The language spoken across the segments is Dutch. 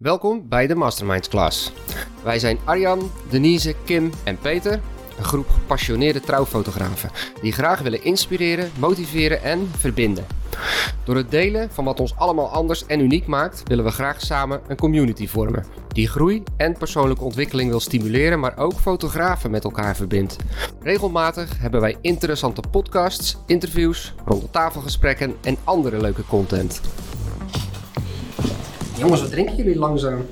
Welkom bij de Masterminds Class. Wij zijn Arjan, Denise, Kim en Peter, een groep gepassioneerde trouwfotografen die graag willen inspireren, motiveren en verbinden. Door het delen van wat ons allemaal anders en uniek maakt, willen we graag samen een community vormen die groei en persoonlijke ontwikkeling wil stimuleren, maar ook fotografen met elkaar verbindt. Regelmatig hebben wij interessante podcasts, interviews, rondetafelgesprekken en andere leuke content. Jongens, wat drinken jullie langzaam?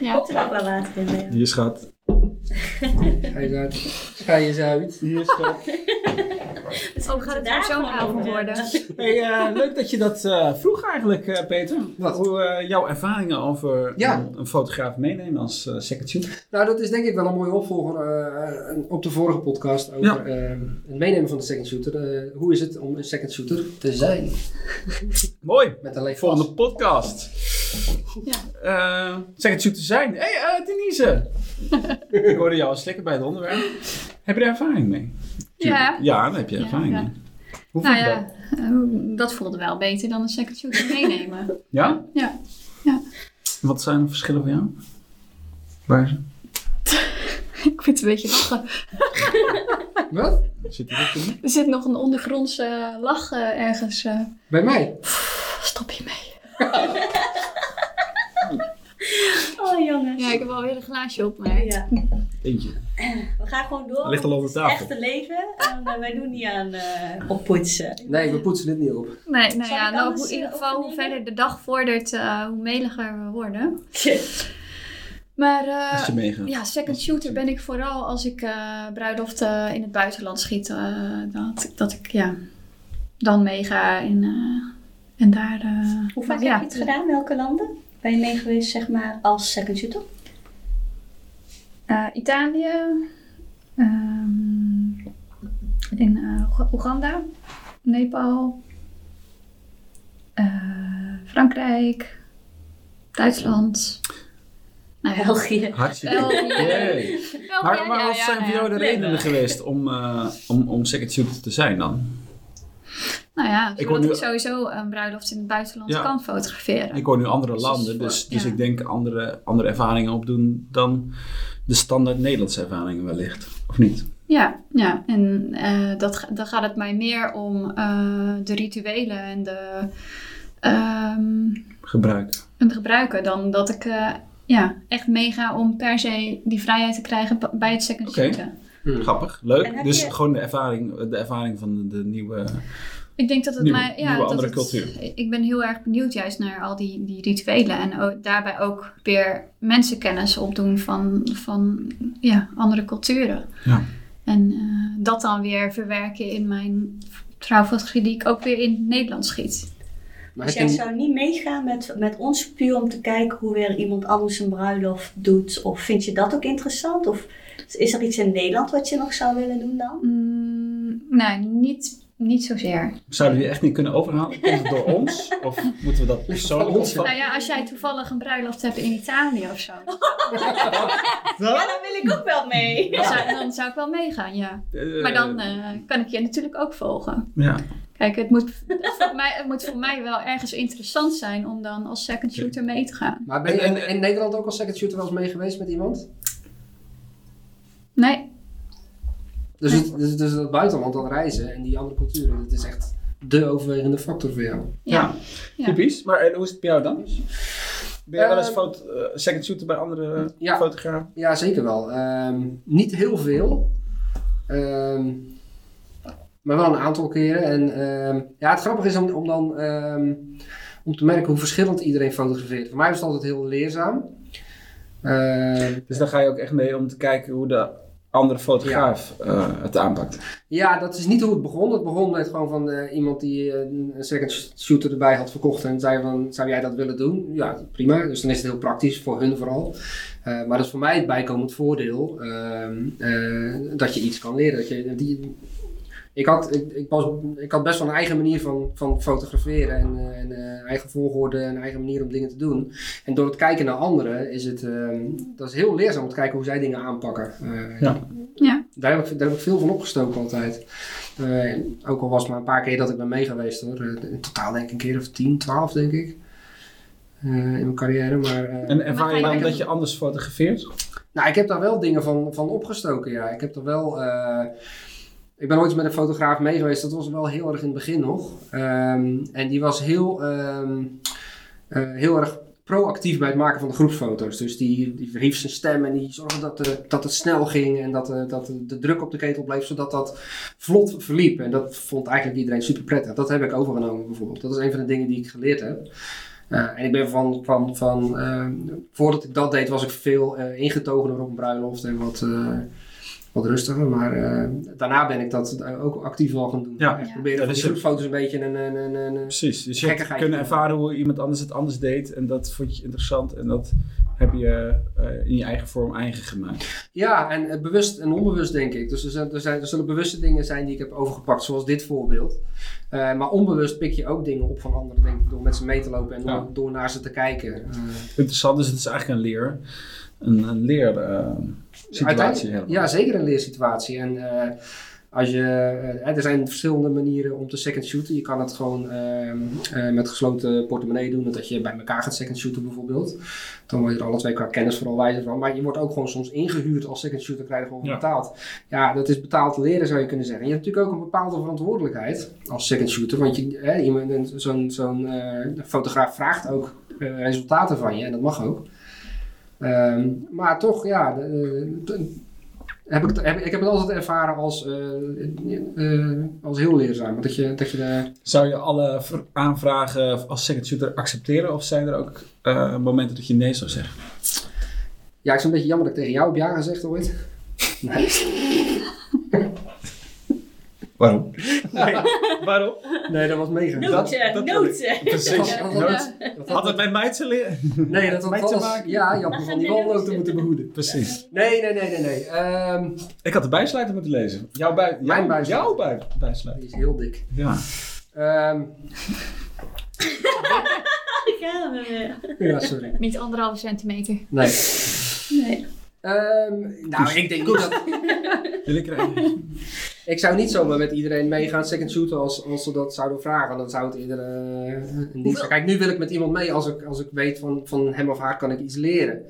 Ja, Komt er ook wel water in? Hier schat. Ga je uit? Ga je eens uit? Hier schat. oh, gaat het Daar zo'n avond worden? Hey, eh, leuk dat je dat eh, vroeg eigenlijk, eh, Peter. Wat? Hoe eh, jouw ervaringen over Ja. een, een fotograaf meenemen als eh, second shooter. Nou, dat is denk ik wel een mooie opvolger eh, op de vorige podcast over Ja. het meenemen van de second shooter. Eh, hoe is het om een second shooter te zijn? Mooi. Met een Volgende podcast. Ja. Eh, second shooter zijn. Hé, hey, eh, Denise. Ik hoorde jou al slikken bij het onderwerp. Heb je er ervaring mee? Ja. Ja, daar heb je Ja, ervaring ja. mee. Hoe Nou ja, dat? eh, dat voelde wel beter dan een second shooter meenemen. Ja? Ja. Wat zijn de verschillen voor jou? Waar is het? Ik vind het een beetje lachen. Wat? Zit er in? Er zit nog een ondergrondse lach eh, ergens. eh. Bij mij? stop je mee. Oh jongens. Ja, ik heb alweer een glaasje op mij. Ja. Eentje. We gaan gewoon door. Ligt al over Het tafel. echte leven. En eh, wij doen niet aan eh oppoetsen. Nee, we poetsen dit niet op. Nee, nou Zal ja, nou, in ieder eh, geval hoe verder de dag vordert, eh, hoe meliger we worden. Maar eh, Als je meegaat. Ja, second shooter ben ik vooral als ik eh bruiloften in het buitenland schiet. eh, dat, dat ik ja, dan meega en, eh, en daar... eh, Hoe vaak ja, heb je het gedaan? Welke landen? Ben je mee geweest, zeg maar, als second shooter? eh, Italië, ehm, in eh, Oega- Oeganda, Nepal, eh, Frankrijk, Duitsland. Nou België. Hartstikke. België, Maar, maar wat ja, zijn voor jou de redenen geweest om, eh, om, om second shooter te zijn dan? Nou ja, Ik zodat hoor ik, nu- sowieso een bruiloft in het buitenland Ja. kan fotograferen. Ik hoor nu andere Dus landen, voor- dus, dus ja. ik denk andere, andere ervaringen opdoen dan de standaard Nederlandse ervaringen wellicht. Of niet? Ja, ja. en eh, dat, dan gaat het mij meer om eh, de rituelen en de, ehm, Gebruik. en de gebruiken dan dat ik eh, ja, echt meega om per se die vrijheid te krijgen bij het second shooten. Hm. Grappig, leuk. Dus je- gewoon de ervaring, de ervaring van de, de nieuwe... Ik denk dat het Nieuwe- mij. Ja, nieuwe dat andere het- cultuur. Ik ben heel erg benieuwd juist naar al die, die rituelen. En ook, daarbij ook weer mensenkennis opdoen van, van ja, andere culturen. Ja. En eh, dat dan weer verwerken in mijn trouwfotografie die ik ook weer in het Nederlands schiet. Maar Dus jij zou niet meegaan met, met ons puur om te kijken hoe weer iemand anders een bruiloft doet? Of vind je dat ook interessant? Of is er iets in Nederland wat je nog zou willen doen dan? Mm, nee, niet, niet zozeer. Zouden we die echt niet kunnen overhalen? Komt het door ons? Of moeten we dat persoonlijk opvatten? Nou ja, als jij toevallig een bruiloft hebt in Italië of zo, Ja, daar wil ik ook wel mee. dan, zou, dan zou ik wel meegaan, ja. Eh, Maar dan eh, kan ik je natuurlijk ook volgen. Ja. Kijk, het moet, voor mij, het moet voor mij wel ergens interessant zijn om dan als second shooter mee te gaan. maar ben je in, in Nederland ook als second shooter wel eens mee geweest met iemand? Nee, Dus, het, dus, dus dat buitenland, dat reizen en die andere culturen, dat is echt de overwegende factor voor jou. ja. Ja. Typisch. Maar en hoe is het bij jou dan? Ben jij wel eens Eh, foto, eh, second shooter bij andere Ja. fotografen? Ja, zeker wel. Ehm, niet heel veel. Ehm, maar wel een aantal keren. En ehm, ja, het grappige is om, om dan ehm, om te merken hoe verschillend iedereen fotografeert. Voor mij was het altijd heel leerzaam. Ehm, Dus dan ga je ook echt mee om te kijken hoe de andere fotograaf eh, het aanpakt. ja, dat is niet hoe het begon. Het begon met gewoon van eh, iemand die eh, een second shooter erbij had verkocht en zei van, zou jij dat willen doen? Ja, prima. Dus dan is het heel praktisch, voor hun vooral. Maar dat is voor mij het bijkomend voordeel, ehm, eh, dat je iets kan leren. Dat je, die, ik, had, ik, ik, was, ik had best wel een eigen manier van, van fotograferen en, eh, en eh, eigen volgorde en een eigen manier om dingen te doen. En door het kijken naar anderen is het ehm, dat is heel leerzaam om te kijken hoe zij dingen aanpakken. Eh, Ja. Ja. Daar, heb ik, daar heb ik veel van opgestoken altijd. Eh, ook al was het maar een paar keer dat ik ben mee geweest hoor. In totaal denk ik een keer of 10, 12 denk ik. eh, in mijn carrière. Maar, eh, En ervaar je dan je- dat je anders fotografeert? Nou, ik heb daar wel dingen van, van opgestoken, ja. Ik heb er wel... eh, ik ben ooit met een fotograaf mee geweest. Dat was wel heel erg in het begin nog. Ehm, en die was heel, ehm, eh, heel erg proactief bij het maken van de groepsfoto's. Dus die, die verhief zijn stem en die zorgde dat, de, dat het snel ging. En dat, de, dat de, druk op de ketel bleef, zodat dat vlot verliep. En dat vond eigenlijk iedereen super prettig. Dat heb ik overgenomen bijvoorbeeld. Dat is een van de dingen die ik geleerd heb. Eh, en ik ben van, van, van eh, voordat ik dat deed, was ik veel eh, ingetogener op een bruiloft en wat, eh, wat rustiger. Maar eh, daarna ben ik dat ook actief wel gaan doen. Ja. Echt Ja. proberen van dus groepsfoto's een beetje een, een, een, een, een Precies. Dus je hebt Gekkigheid. kunnen ervaren hoe iemand anders het anders deed. En dat vond je interessant. En dat heb je eh, in je eigen vorm eigen gemaakt. Ja, en eh, bewust en onbewust denk ik. Dus er, zijn, er, zijn, er zullen bewuste dingen zijn die ik heb overgepakt, zoals dit voorbeeld. Eh, maar onbewust pik je ook dingen op van anderen, denk ik, door met ze mee te lopen en door, Ja. door naar ze te kijken. Eh, Interessant. Dus het is eigenlijk een leer. Een, een leer eh. Ja, zeker een leersituatie. En eh, als je, eh, er zijn verschillende manieren om te second shooten. Je kan het gewoon ehm, eh, met gesloten portemonnee doen. Dat je bij elkaar gaat second shooten bijvoorbeeld. Dan word je er alle twee qua kennis vooral wijzer van. Maar je wordt ook gewoon soms ingehuurd als second shooter. Krijg je gewoon Ja. betaald. Ja, dat is betaald leren zou je kunnen zeggen. En je hebt natuurlijk ook een bepaalde verantwoordelijkheid als second shooter. Want je, hè, iemand- een- zo'n zo'n eh, fotograaf vraagt ook eh, resultaten van je. En dat mag ook. Ehm, maar toch, ja, de- de- heb ik, heb, ik heb het altijd ervaren als, eh, eh, als heel leerzaam. Dat je, dat je de, Zou je alle aanvragen als second shooter accepteren? Of zijn er ook eh, momenten dat je nee zou zeggen? ja, ik vind het een beetje jammer dat ik tegen jou heb ja gezegd ooit. Nee. Waarom? Waarom? nee, dat was mega. Noten, dat- noten. Precies. Dat had- Nooit- dat Had het met mij te leren? Nee, dat had Mij te maken? Ja, je had van die walnoten noten- moeten behoeden. Precies. Nee, nee, nee, nee, nee. Ehm, Ik had de bijsluiter moeten lezen. Jouw, bij, Mijn bijsluiter. jouw bij, bijsluiter. die is heel dik. Ja. Ehm, weer. ja, sorry. Niet anderhalve centimeter. Nee. Nee. Ehm, nou, ik denk niet dat... Jullie krijgen... Ik zou niet zomaar met iedereen mee gaan second shooten als, als ze dat zouden vragen. Dan zou het eerder een dienst zijn. Kijk, nu wil ik met iemand mee als ik, als ik weet van, van hem of haar kan ik iets leren.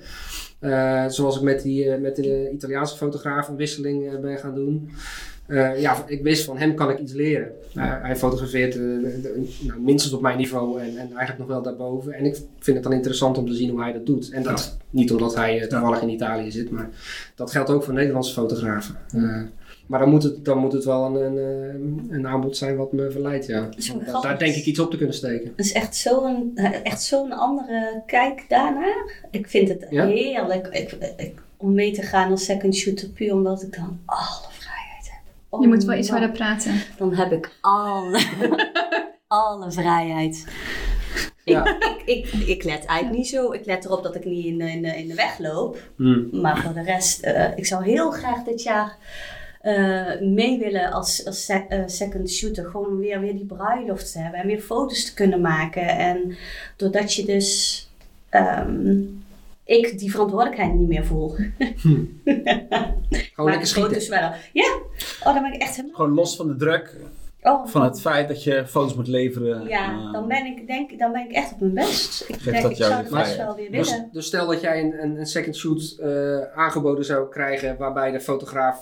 Eh, zoals ik met, die, eh, met de Italiaanse fotograaf een wisseling ben gaan doen. Ja, ik wist van hem kan ik iets leren. Eh, hij fotografeert de- nou, minstens op mijn niveau en, en eigenlijk nog wel daarboven. En ik vind het dan interessant om te zien hoe hij dat doet. En dat niet omdat hij toevallig in Italië zit, maar dat geldt ook voor Nederlandse fotografen. Maar dan moet het, dan moet het wel een, een, eh, een aanbod zijn wat me verleidt, ja. Daar denk ik iets op te kunnen steken. Het is echt zo'n echt zo'n andere kijk daarnaar. Ik vind het Ja? heerlijk ik, ik- om mee te gaan als second shooter, puur omdat ik dan alle vrijheid heb. Oh Je moet wel iets man. harder praten. Dan heb ik alle, alle vrijheid. Ja. Ik, ik, ik let eigenlijk niet zo. Ik let erop dat ik niet in, de- in, de- in de weg loop. Hmm. Maar voor de rest, eh, ik zou heel graag dit jaar eh, mee willen als, als eh, second shooter. Gewoon weer, weer die bruiloft te hebben en weer foto's te kunnen maken. En doordat je dus. ehm, ik die verantwoordelijkheid niet meer voel. Gewoon maar lekker schieten. wel. Ja, oh, dan ben ik echt helemaal. Gewoon los van de druk. Oh, Van het feit dat je foto's moet leveren. Ja, eh, dan ben ik, denk, dan ben ik echt op mijn best. Ik, denk, dat ik zou het best wel weer Dus, willen. dus stel dat jij een, een, een second shoot eh, aangeboden zou krijgen waarbij de fotograaf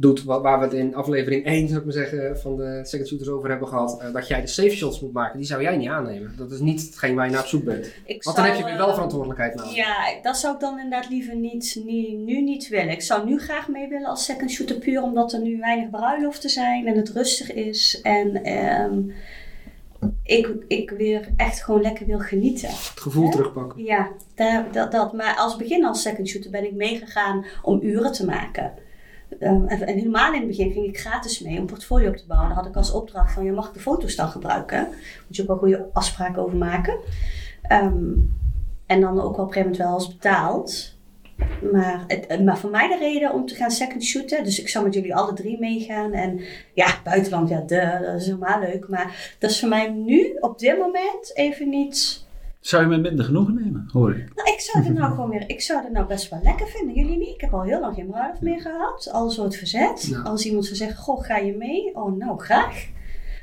doet wa- waar we het in aflevering 1 zou ik maar zeggen, van de second shooters over hebben gehad, eh, dat jij de safe shots moet maken, die zou jij niet aannemen. Dat is niet hetgeen waar je naar op zoek bent. Ik Want dan heb je weer wel eh, verantwoordelijkheid namelijk. Ja, dat zou ik dan inderdaad liever niet, niet, nu niet willen. Ik zou nu graag mee willen als second shooter puur omdat er nu weinig bruiloften zijn en het rustig is. En ehm, ik, ik weer echt gewoon lekker wil genieten. Het gevoel terugpakken. Ja, daar, dat, dat. Maar als begin als second shooter ben ik meegegaan om uren te maken. Ehm, en, helemaal in het begin ging ik gratis mee om portfolio op te bouwen. Daar had ik als opdracht van, je mag de foto's dan gebruiken? Moet je ook wel goede afspraken over maken. Ehm, en dan ook wel op een gegeven moment wel betaald. Maar, het, maar voor mij de reden om te gaan second shooten. Dus ik zou met jullie alle drie meegaan. En ja, buitenland, ja, de, dat is helemaal leuk. Maar dat is voor mij nu, op dit moment, even niet... Zou je met minder genoegen nemen, hoor ik. Nou, ik zou het nou gewoon weer, ik zou het nou best wel lekker vinden. Jullie niet? Ik heb al heel lang geen bruiloft meer gehad. Al zo het verzet. Ja. Als iemand zou zeggen, goh, ga je mee? Oh, nou, graag.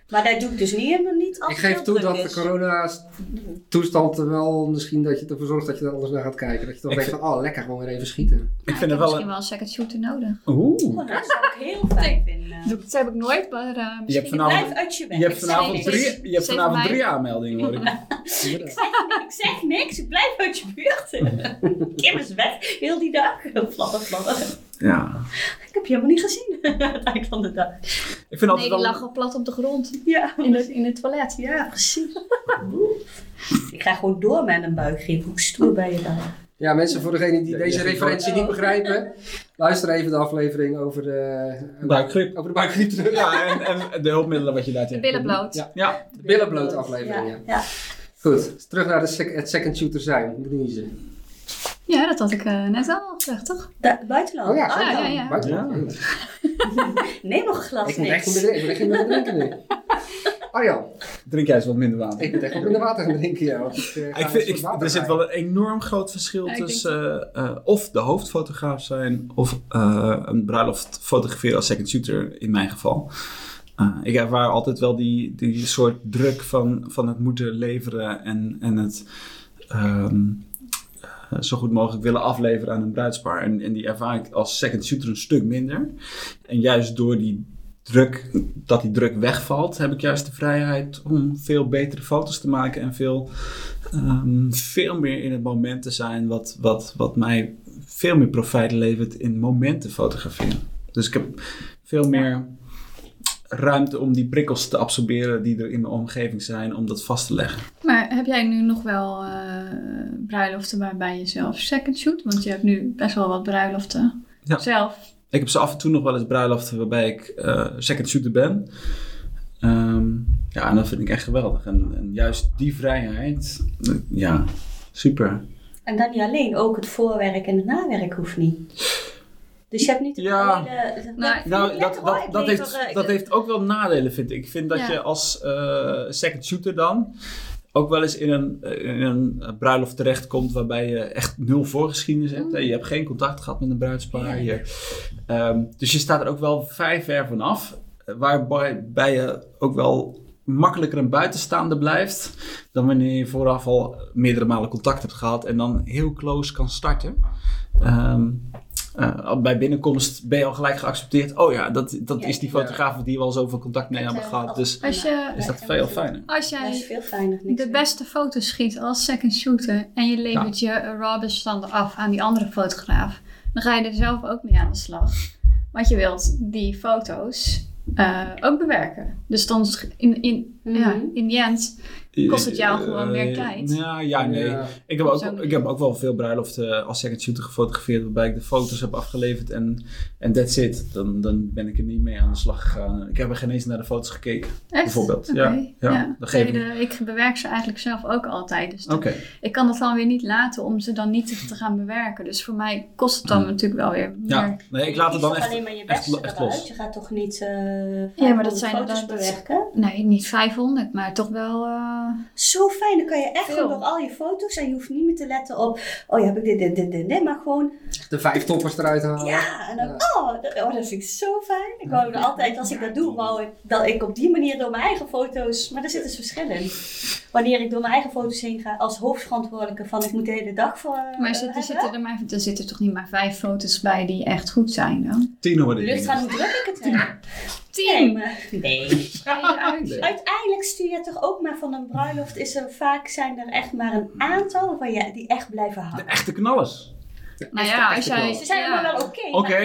Maar dat doe ik dus niet helemaal niet als Ik geef toe dat de corona-toestand er wel misschien dat je ervoor zorgt dat je er anders naar gaat kijken. Dat je toch denkt van, oh lekker, gewoon weer even schieten. Ik vind ik er wel misschien een... wel een second shooter nodig. Oeh. Oh, dat zou ik heel fijn vinden. Dat heb ik nooit, maar uh, Je hebt vanavond, Blijf uit je weg. je hebt vanavond, drie, je hebt vanavond drie aanmeldingen hoor ik. Ik zeg niks, ik blijf uit je buurt. Kim is weg, heel die dag. Fladder, fladder. Ja. Ik heb je helemaal niet gezien aan het eind van de dag. Ik vind nee, altijd die lag al plat op de grond Ja, in het, in het toilet. ja precies. ik ga gewoon door met een buikgriep. Hoe stoer ben je dan? Ja, mensen, voor degenen die Ja, deze referentie niet begrijpen, luister even de aflevering over de, Buikgriep. over de buikgriep terug. Ja, en, en de hulpmiddelen wat je daar tegen Billen bloot. Ja. Ja. De billenbloot aflevering, ja. Ja, ja. Goed, terug naar de sec- het second shooter zijn. Denise. Ja, dat had ik eh, net al gezegd, toch? Da- buitenland. Oh ja, Ah, ja, ja, ja. Buitenland. Neem nog een glas Ik moet echt niks. niet meer, ik moet echt niet meer drinken nu. Arjan, Drink jij eens wat minder water. ik moet echt wat minder water gaan drinken, ja. want ik, eh, ga Ik eens vind, ik, er zit wel een enorm groot verschil Ja, tussen eh, eh, of de hoofdfotograaf zijn of eh, een bruiloft fotograferen als second shooter in mijn geval. Eh, ik ervaar altijd wel die, die soort druk van, van het moeten leveren en, en het ehm, eh, zo goed mogelijk willen afleveren aan een bruidspaar. En, en die ervaar ik als second shooter een stuk minder. En juist door die druk, dat die druk wegvalt, heb ik juist de vrijheid om veel betere foto's te maken en veel, ehm, veel meer in het moment te zijn, wat, wat, wat mij veel meer profijt levert in momenten fotograferen. Dus ik heb veel meer ruimte om die prikkels te absorberen die er in mijn omgeving zijn, om dat vast te leggen. Maar heb jij nu nog wel eh, bruiloften waarbij je zelf second shoot? Want je hebt nu best wel wat bruiloften Ja. zelf. Ik heb zo af en toe nog wel eens bruiloften waarbij ik eh, second shooter ben. Ehm, ja, en dat vind ik echt geweldig. En, en juist die vrijheid, eh, ja, super. En dan niet alleen, ook het voorwerk en het nawerk hoeft niet. Dus je hebt niet Ja. hele... Nou, Nou, dat, dat, dat, heeft, eh, dat heeft ook wel nadelen, vind ik. Ik vind dat Ja. je als eh, second shooter dan ook wel eens in een, eh, in een bruiloft terechtkomt waarbij je echt nul voorgeschiedenis hebt. hè. Je hebt geen contact gehad met een bruidspaar. Ja. Ehm, dus je staat er ook wel vrij ver vanaf. Waarbij bij je ook wel makkelijker een buitenstaander blijft dan wanneer je vooraf al meerdere malen contact hebt gehad en dan heel close kan starten. Ehm, eh, bij binnenkomst ben je al gelijk geaccepteerd. Oh ja, dat, dat Ja, is die ja. fotograaf die we al zoveel contact mee hebben eh, gehad. Dus Als je, is dat veel fijner. als Dat is jij veel fijner. Niks de meer. beste foto's schiet als second shooter en je levert je raw bestanden af aan die andere fotograaf, dan ga je er zelf ook mee aan de slag. Want je wilt die foto's eh, ook bewerken. Dus dan in, in, ja, Mhm. in the end Kost het jou gewoon meer Eh, tijd? Ja, ja nee. Ja. Ik, heb ook, ik heb ook wel veel bruiloften als second shooter gefotografeerd waarbij ik de foto's heb afgeleverd en en that's it. Dan, dan ben ik er niet mee aan de slag gegaan. Ik heb er geen eens naar de foto's gekeken, Echt? bijvoorbeeld. Ja, ja, dat geef Nee, ik. de- ik bewerk ze eigenlijk zelf ook altijd. Dus Oké. ik kan het dan weer niet laten om ze dan niet te, gaan bewerken. Dus voor mij kost het dan Hmm. natuurlijk wel weer meer. Ja, nee, ik laat het dan echt, alleen maar je echt, beste echt los. Je gaat toch niet eh Ja, maar dat 500 zijn foto's dan- dat- bewerken? Nee, niet 500, maar toch wel. eh, Zo fijn, dan kan je echt gewoon door al je foto's en je hoeft niet meer te letten op, oh ja, heb ik dit, dit, dit, dit, dit, maar gewoon, De vijf toppers eruit halen. ja, en dan, Ja. oh, dat, oh, dat vind ik zo fijn. Ik wou er altijd, als ik dat doe, wou ik dat ik op die manier door mijn eigen foto's, maar daar zit dus verschil in. Wanneer ik door mijn eigen foto's heen ga als hoofdverantwoordelijke van ik moet de hele dag voor eh, maar zitten, hebben. zitten er, maar er zitten toch niet maar vijf foto's bij die echt goed zijn dan? Tien hoorde De ik. lucht aan hoe druk ik het heb. Nee, maar, nee. Je eruit. Uiteindelijk stuur je toch ook maar van een bruiloft. Is er vaak zijn er echt maar een aantal waarvan je die echt blijven De hangen. echte knallers. Nou ja, als jij. Ze zijn ja. allemaal wel oké. Oké.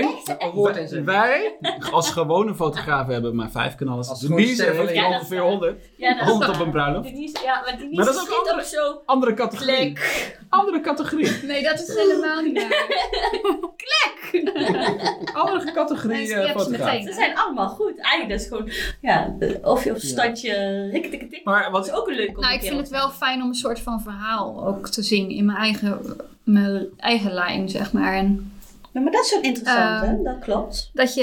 Ja, zo. Wij, als gewone fotograaf, hebben maar vijf. Als Denise heeft Ja, is ongeveer waar. 100. Ja, dat is 100 waar. op een bruiloft. Denise, ja, maar Denise Maar dat is ook andere- ook zo Andere categorie. klik. Andere categorie. Nee, dat is helemaal niet waar. Andere categorie eh, hebt ze fotograaf. meteen. Ze zijn allemaal goed. Eigenlijk dat is gewoon, ja, of je op Ja. standje rikketikketik. Maar Dat wat, is ook een leuk om Nou, ik vind het op- wel fijn om een soort van verhaal ook te zien in mijn eigen, mijn eigen lijn, zeg maar. En Ja, maar dat is wel interessant, Ehm, hè? Dat klopt. dat je,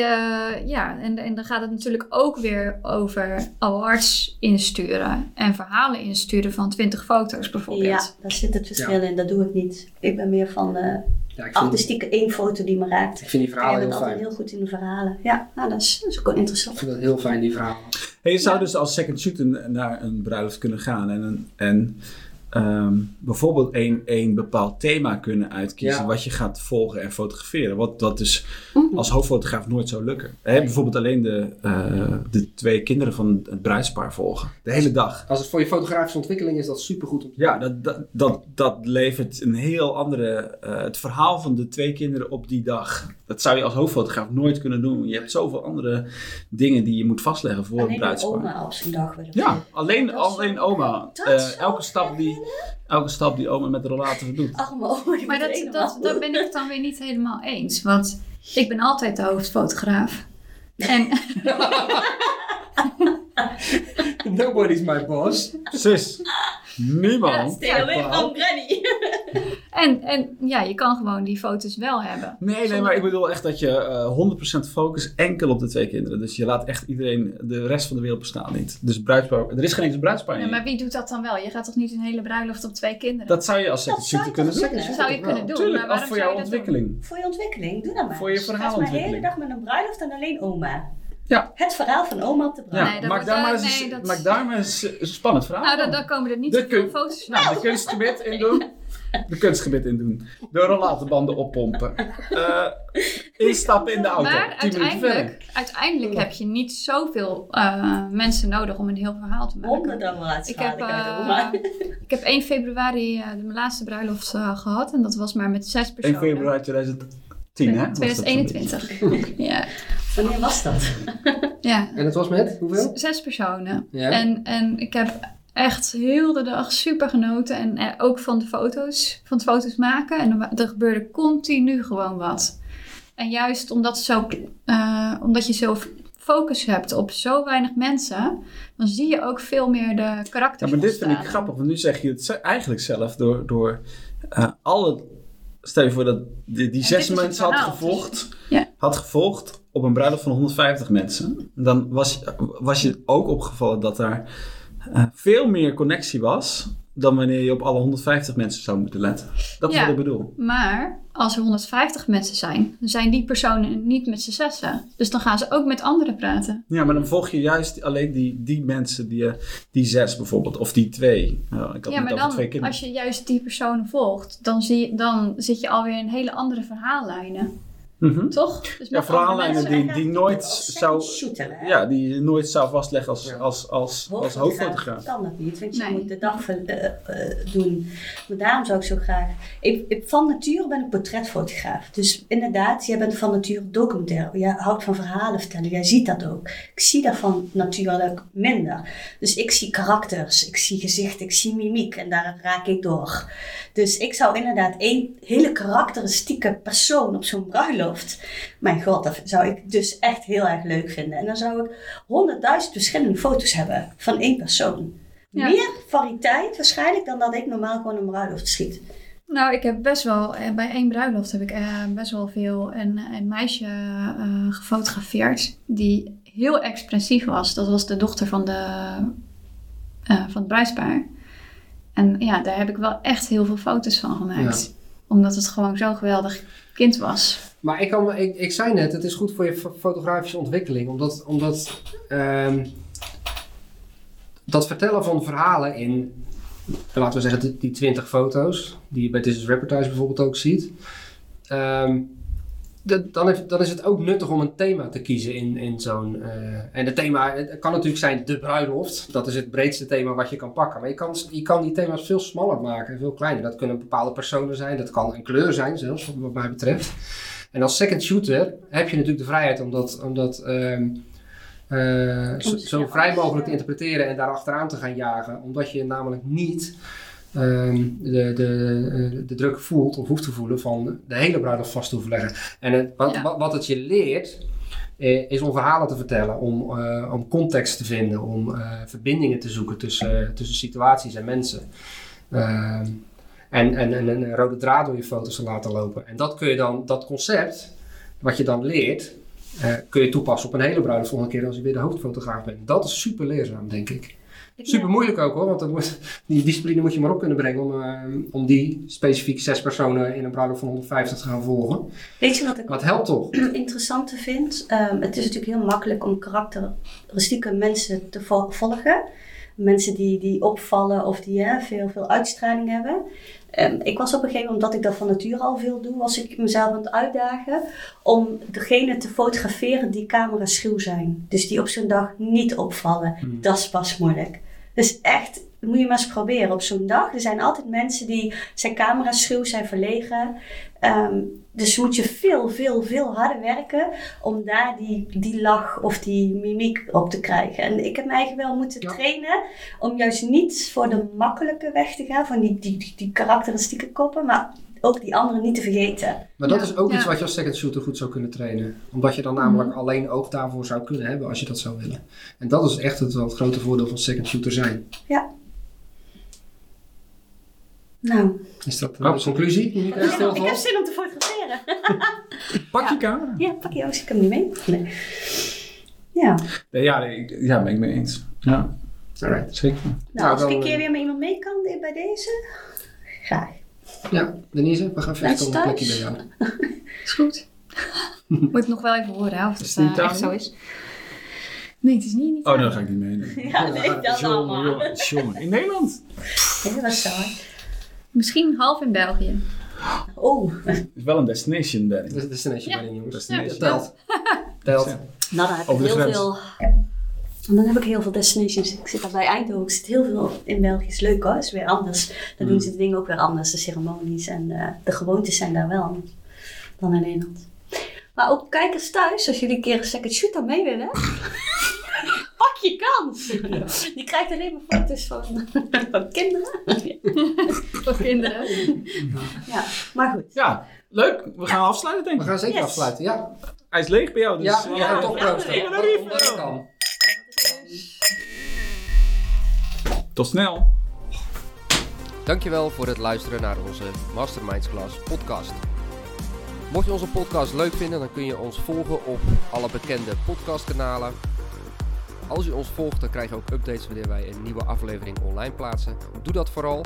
ja, en, en dan gaat het natuurlijk ook weer over awards insturen en verhalen insturen van 20 foto's bijvoorbeeld. Ja, daar zit het verschil in. Dat doe ik niet. Ik ben meer van, eh, Ja, ik vind, artistieke één foto die me raakt. ik vind die verhalen heel fijn. heel goed in de verhalen. Ja, nou, dat, is, dat is ook wel Ik interessant. vind dat heel fijn, die verhalen. Hey, je zou Ja. dus als second shooter naar een bruiloft kunnen gaan en, een- en ehm, bijvoorbeeld een, een bepaald thema kunnen uitkiezen Ja. wat je gaat volgen en fotograferen. Wat dat dus als hoofdfotograaf nooit zou lukken. Hè, bijvoorbeeld alleen de, eh, de twee kinderen van het bruidspaar volgen. De hele dag. Als het voor je fotografische ontwikkeling is, dat supergoed om te Ja, dat, dat, dat, dat levert een heel andere... eh, het verhaal van de twee kinderen op die dag. Dat zou je als hoofdfotograaf nooit kunnen doen. Je hebt zoveel andere dingen die je moet vastleggen voor een Alleen een bruidspaar. oma op zijn dag willen Ja, alleen, alleen oma. elke, stap die, elke stap die oma met de rollator doet. Die Maar dat, dat, daar ben ik het dan weer niet helemaal eens. Want ik ben altijd de hoofdfotograaf. En Nobody's my boss. Zus, niemand. Stay away from Granny. En, en ja, je kan gewoon die foto's wel hebben. Nee, nee, maar ik bedoel echt dat je eh 100% focus enkel op de twee kinderen. Dus je laat echt iedereen, de rest van de wereld bestaan niet. Dus bruidspaar, er is geen eens bruidspaar Ja, maar wie doet dat dan wel? Je gaat toch niet een hele bruiloft op twee kinderen? Dat zou je als second Dat shooter je kunnen doen. kunnen? zou je kunnen doen. Tuurlijk, maar voor zou jouw je dat doen? ontwikkeling. Voor je ontwikkeling, doe dat maar. Voor je eens maar de verhaalontwikkeling. hele dag met een bruiloft en alleen oma. Ja. Het verhaal van oma op de Ja, bruiloft. Nee, dat maak, daar maar eh, eens, nee, dat- maak daar maar eens een spannend verhaal Nou, dan, komen er niet De zoveel kun- foto's van. Nou, de kunstgebit in doen. De kunstgebit in doen. De rollatorbanden oppompen. Eh, instappen in de auto. Maar 10 minuten verder. uiteindelijk, uiteindelijk heb je niet zoveel eh, mensen nodig om een heel verhaal te maken. Wel Ik heb, eh, oma. ik heb 1 februari eh, de mijn laatste bruiloft eh, gehad. En dat was maar met zes 1 personen. februari 2010, hè? Was dat zo'n 2021. ja. Wanneer was dat? ja. En het was met hoeveel? Z- Zes personen. Ja. En, en ik heb echt heel de dag super genoten. En eh, ook van de foto's, van het foto's maken. En er, gebeurde continu gewoon wat. En juist omdat, zo, eh, omdat je zo focus hebt op zo weinig mensen, dan zie je ook veel meer de karakters. Ja, maar dit vind ik grappig, want nu zeg je het eigenlijk zelf door, door eh, alle. Stel je voor dat die, zes mensen had verhaal, gevolgd, Ja. had gevolgd op een bruiloft van 150 mensen. Dan was, was je ook opgevallen dat daar eh, veel meer connectie was dan wanneer je op alle 150 mensen zou moeten letten. Dat is Ja. wat ik bedoel. Maar als er 150 mensen zijn, dan zijn die personen niet met z'n zessen. Dus dan gaan ze ook met anderen praten. Ja, maar dan volg je juist alleen die, die mensen, die, eh, die zes bijvoorbeeld, of die twee. Nou, ik had Ja, maar twee dan, kinderen. als je juist die personen volgt, dan, zie je, dan zit je alweer in hele andere verhaallijnen. Mhm. Toch? Dus Ja, andere verhaallijnen die, die nooit zou, ja, die je nooit zou vastleggen als, Ja. als, als, als Hoofdfotograaf hoofdfotograaf. kan dat niet, want je Nee. moet de dag ver- eh, eh, doen. Maar daarom zou ik zo graag... Ik, ik- van nature ben ik portretfotograaf. Dus inderdaad, jij bent van nature documentaire. Jij houdt van verhalen vertellen, jij ziet dat ook. Ik zie dat van natuurlijk minder. Dus ik zie karakters, ik zie gezicht, ik zie mimiek en daar raak ik door. Dus ik zou inderdaad één hele karakteristieke persoon op zo'n bruiloft... Mijn god, dat zou ik dus echt heel erg leuk vinden. En dan zou ik honderdduizend verschillende foto's hebben van één persoon. Ja. Meer variëteit waarschijnlijk dan dat ik normaal gewoon een bruiloft schiet. Nou, ik heb best wel, eh, bij één bruiloft heb ik eh, best wel veel een, een meisje eh, gefotografeerd die heel expressief was. Dat was de dochter van, de, eh, van het bruidspaar. En ja, daar heb ik wel echt heel veel foto's van gemaakt. Omdat het gewoon zo'n geweldig kind was. Maar ik, kan, ik, ik zei net, het is goed voor je fo- fotografische ontwikkeling. Omdat, omdat ehm, dat vertellen van verhalen in, laten we zeggen, die, die 20 foto's, die je bij This is Reportage bijvoorbeeld ook ziet. ehm, dan, dan is het ook nuttig om een thema te kiezen in, in zo'n. eh, en het thema kan natuurlijk zijn de bruiloft. Dat is het breedste thema wat je kan pakken. Maar je kan, je kan die thema's veel smaller maken, veel kleiner. Dat kunnen bepaalde personen zijn, dat kan een kleur zijn zelfs, wat mij betreft. En als second shooter heb je natuurlijk de vrijheid om dat, om dat ehm, eh, zo, zo vrij mogelijk te interpreteren en daar achteraan te gaan jagen. Omdat je namelijk niet ehm, de, de, eh, de druk voelt of hoeft te voelen van de hele bruiloft vast te hoeven leggen. En het, wat, Ja. wat, wat het je leert, eh, is om verhalen te vertellen, om, eh, om context te vinden, om eh, verbindingen te zoeken tussen, tussen situaties en mensen. Ehm, en, en, en een rode draad door je foto's te laten lopen. En dat kun je dan, dat concept, wat je dan leert, eh, kun je toepassen op een hele bruiloft volgende keer als je weer de hoofdfotograaf bent. Dat is super leerzaam, denk ik. Super moeilijk ook hoor, want dat moet, die discipline moet je maar op kunnen brengen om, eh, om die specifiek zes personen in een bruiloft van 150 te gaan volgen. Weet je wat ik het helpt toch? interessante vind? Ehm, het is natuurlijk heel makkelijk om karakteristieke mensen te vo- volgen. Mensen die, die opvallen of die hè, veel, veel uitstraling hebben. Ehm, ik was op een gegeven moment, omdat ik dat van nature al veel doe, was ik mezelf aan het uitdagen om degene te fotograferen die camera schuw zijn. Dus die op zo'n dag niet opvallen. Hmm. Dat is pas moeilijk. Dus echt, moet je maar eens proberen op zo'n dag. Er zijn altijd mensen die zijn camera schuw, zijn verlegen. Ehm, dus moet je veel, veel, veel harder werken om daar die, die lach of die mimiek op te krijgen. En ik heb mij eigenlijk wel moeten Ja. trainen om juist niet voor de makkelijke weg te gaan, van die, die, die, die karakteristieke koppen, maar ook die anderen niet te vergeten. Maar dat Ja, is ook ja. iets wat je als second shooter goed zou kunnen trainen. Omdat je dan namelijk alleen oog daarvoor zou kunnen hebben als je dat zou willen. En dat is echt het, het grote voordeel van second shooter zijn. Nou, Is dat de Absoluut. conclusie? ik heb zin om te fotograferen. Pak je camera. Ja, pak je ouders, ik heb hem niet mee. Nee. Ja, Nee, ja, ik, ja, ben ik mee eens. Ja, Alright. zeker. nou, Nou, als ik een keer eh, weer met iemand mee kan bij deze, graag. Ja, Denise, we gaan vechten om een plekje bij jou. Is goed. Moet ik nog wel even horen hè, of Is het het niet eh, echt zo is. Nee, het is niet in Oh, dan ga ik niet mee. nee. Ja, nee, dat allemaal. jongen. In Nederland? Nee, dat was saai. Misschien half in België. Oh, Het is wel een destination, Danny. Dat is destination Ja. wedding, jongens. Destination. Dat telt. Telt. nou dan heb ik Over de heel grens. veel... Dan heb ik heel veel destinations. Ik zit daar bij Eindhoven. Ik zit heel veel in België. Is leuk hoor. Is weer anders. Dan doen ze de dingen ook weer anders. De ceremonies en eh, de gewoontes zijn daar wel anders dan in Nederland. Maar ook kijkers thuis, als jullie een keer een second shooter mee willen. Pak je kans! Die krijgt alleen maar foto's van, van kinderen. Voor kinderen. Ja, maar goed. Ja, leuk. We gaan afsluiten, denk We ik. gaan zeker Yes. afsluiten, ja. Hij is leeg bij jou, dus... Ja, eh, we gaan toch ja, proosten. ja. Tot snel. Dankjewel voor het luisteren naar onze Masterminds Class podcast. Mocht je onze podcast leuk vinden, dan kun je ons volgen op alle bekende podcastkanalen. Als je ons volgt, dan krijg je ook updates wanneer wij een nieuwe aflevering online plaatsen. Doe dat vooral.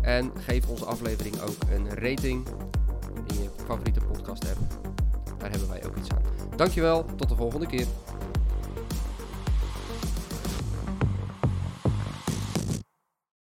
En geef onze aflevering ook een rating in je favoriete podcast app. Daar hebben wij ook iets aan. Dankjewel, tot de volgende keer.